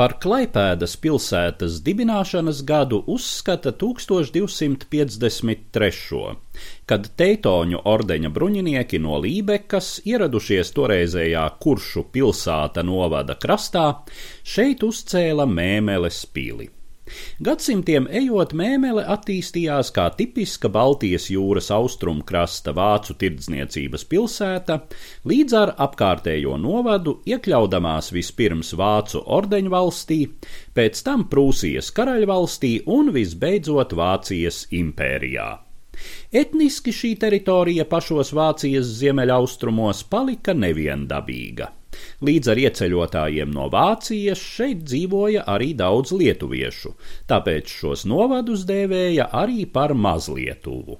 Par Klaipēdas pilsētas dibināšanas gadu uzskata 1253. kad Teitoņu ordeņa bruņinieki no Lībekas, ieradušies toreizējā Kuršu pilsāta novada krastā, šeit uzcēla mēmeles pili. Gadsimtiem ejot, mēmele attīstījās kā tipiska Baltijas jūras austrumu krasta vācu tirdzniecības pilsēta, līdz ar apkārtējo novadu iekļaudamās vispirms Vācu ordeņvalstī, pēc tam Prūsijas karaļvalstī un visbeidzot Vācijas impērijā. Etniski šī teritorija pašos Vācijas ziemeļaustrumos palika neviendabīga. Līdz ar ieceļotājiem no Vācijas šeit dzīvoja arī daudz lietuviešu, tāpēc šos novadus dēvēja arī par Mazlietuvu.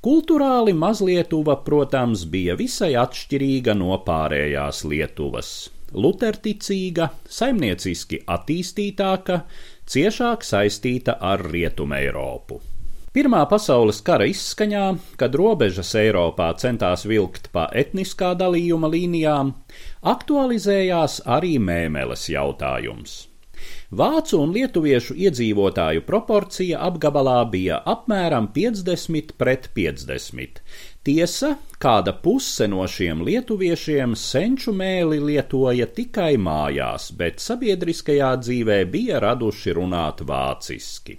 Kulturāli Mazlietuva, protams, bija visai atšķirīga no pārējās Lietuvas. Luterticīga, saimnieciski attīstītāka, ciešāk saistīta ar Rietumē Eiropu. Pirmā pasaules kara izskaņā, kad robežas Eiropā centās vilkt pa etniskā dalījuma līnijām, aktualizējās arī mēmeles jautājums. Vācu un lietuviešu iedzīvotāju proporcija apgabalā bija apmēram 50 pret 50. Tiesa, kāda puse no šiem lietuviešiem senču mēli lietoja tikai mājās, bet sabiedriskajā dzīvē bija raduši runāt vāciski.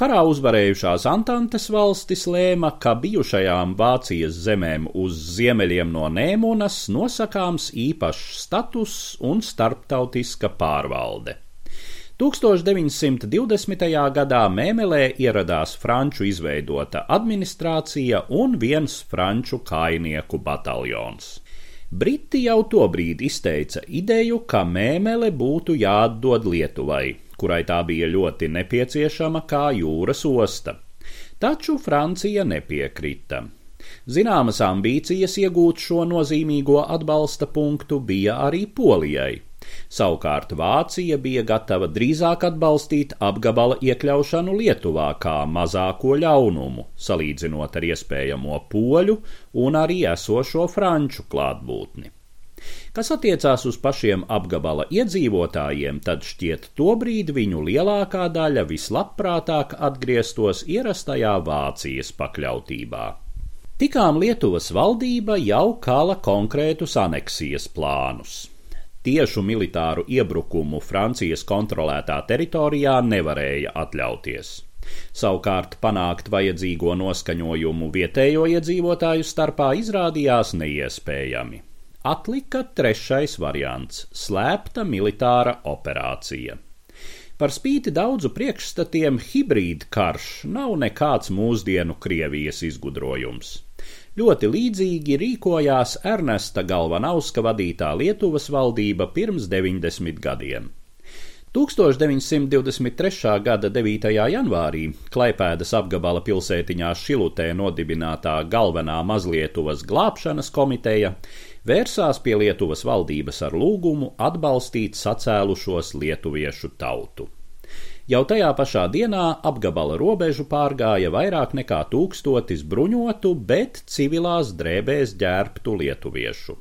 Karā uzvarējušās Antantes valstis lēma, ka bijušajām Vācijas zemēm uz ziemeļiem no Nēmunas nosakāms īpašs status un starptautiska pārvalde. 1920. gadā Mēmelē ieradās franču izveidota administrācija un viens franču kainieku bataljons. Briti jau tobrīd izteica ideju, ka Mēmele būtu jāatdod Lietuvai, kurai tā bija ļoti nepieciešama kā jūras osta. Taču Francija nepiekrita. Zināmas ambīcijas iegūt šo nozīmīgo atbalsta punktu bija arī Polijai. Savukārt Vācija bija gatava drīzāk atbalstīt apgabala iekļaušanu Lietuvā kā mazāko ļaunumu, salīdzinot ar iespējamo poļu un arī esošo franču klātbūtni. Kas attiecās uz pašiem apgabala iedzīvotājiem, tad šķiet tobrīd viņu lielākā daļa vislabprātāk atgrieztos ierastajā Vācijas pakļautībā. Tikām Lietuvas valdība jau kala konkrētus aneksijas plānus. Tiešu militāru iebrukumu Francijas kontrolētā teritorijā nevarēja atļauties. Savukārt panākt vajadzīgo noskaņojumu vietējo iedzīvotāju starpā izrādījās neiespējami. Atlika trešais variants - slēpta militāra operācija. Par spīti daudzu priekšstatiem, hibrīd karš nav nekāds mūsdienu Krievijas izgudrojums. Ļoti līdzīgi rīkojās Ernesta Galvanauska vadītā Lietuvas valdība pirms 90 gadiem. 1923. gada 9. janvārī Klaipēdas apgabala pilsētiņā Šilutē nodibinātā galvenā Mazlietuvas glābšanas komiteja vērsās pie Lietuvas valdības ar lūgumu atbalstīt sacēlušos lietuviešu tautu. Jau tajā pašā dienā apgabala robežu pārgāja vairāk nekā tūkstotis bruņotu, bet civilās drēbēs ģērbtu lietuviešu.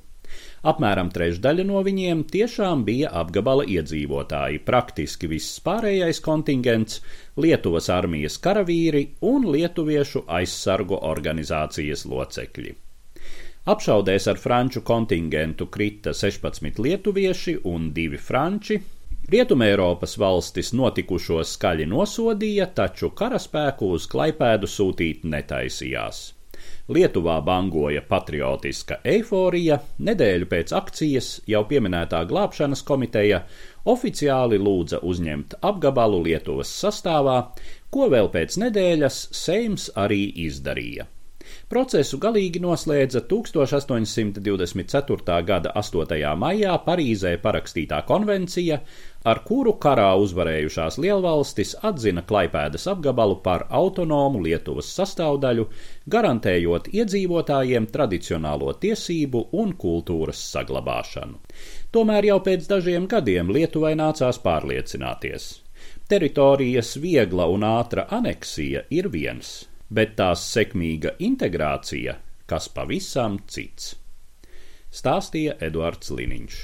Apmēram trešdaļa no viņiem tiešām bija apgabala iedzīvotāji, praktiski viss pārējais kontingents - Lietuvas armijas karavīri un lietuviešu aizsargu organizācijas locekļi. Apšaudēs ar franču kontingentu krita 16 lietuvieši un 2 franči. Rietumēropas valstis notikušo skaļi nosodīja, taču karaspēku uz Klaipēdu sūtīt netaisījās. Lietuvā bangoja patriotiska eiforija, nedēļu pēc akcijas jau pieminētā glābšanas komiteja oficiāli lūdza uzņemt apgabalu Lietuvas sastāvā, ko vēl pēc nedēļas Seims arī izdarīja. Procesu galīgi noslēdza 1824. gada 8. maijā Parīzē parakstītā konvencija, ar kuru karā uzvarējušās lielvalstis atzina Klaipēdas apgabalu par autonomu Lietuvas sastāvdaļu, garantējot iedzīvotājiem tradicionālo tiesību un kultūras saglabāšanu. Tomēr jau pēc dažiem gadiem Lietuvai nācās pārliecināties. Teritorijas viegla un ātra aneksija ir viens, bet tās sekmīga integrācija kas pavisam cits. Stāstīja Eduards Liniņš.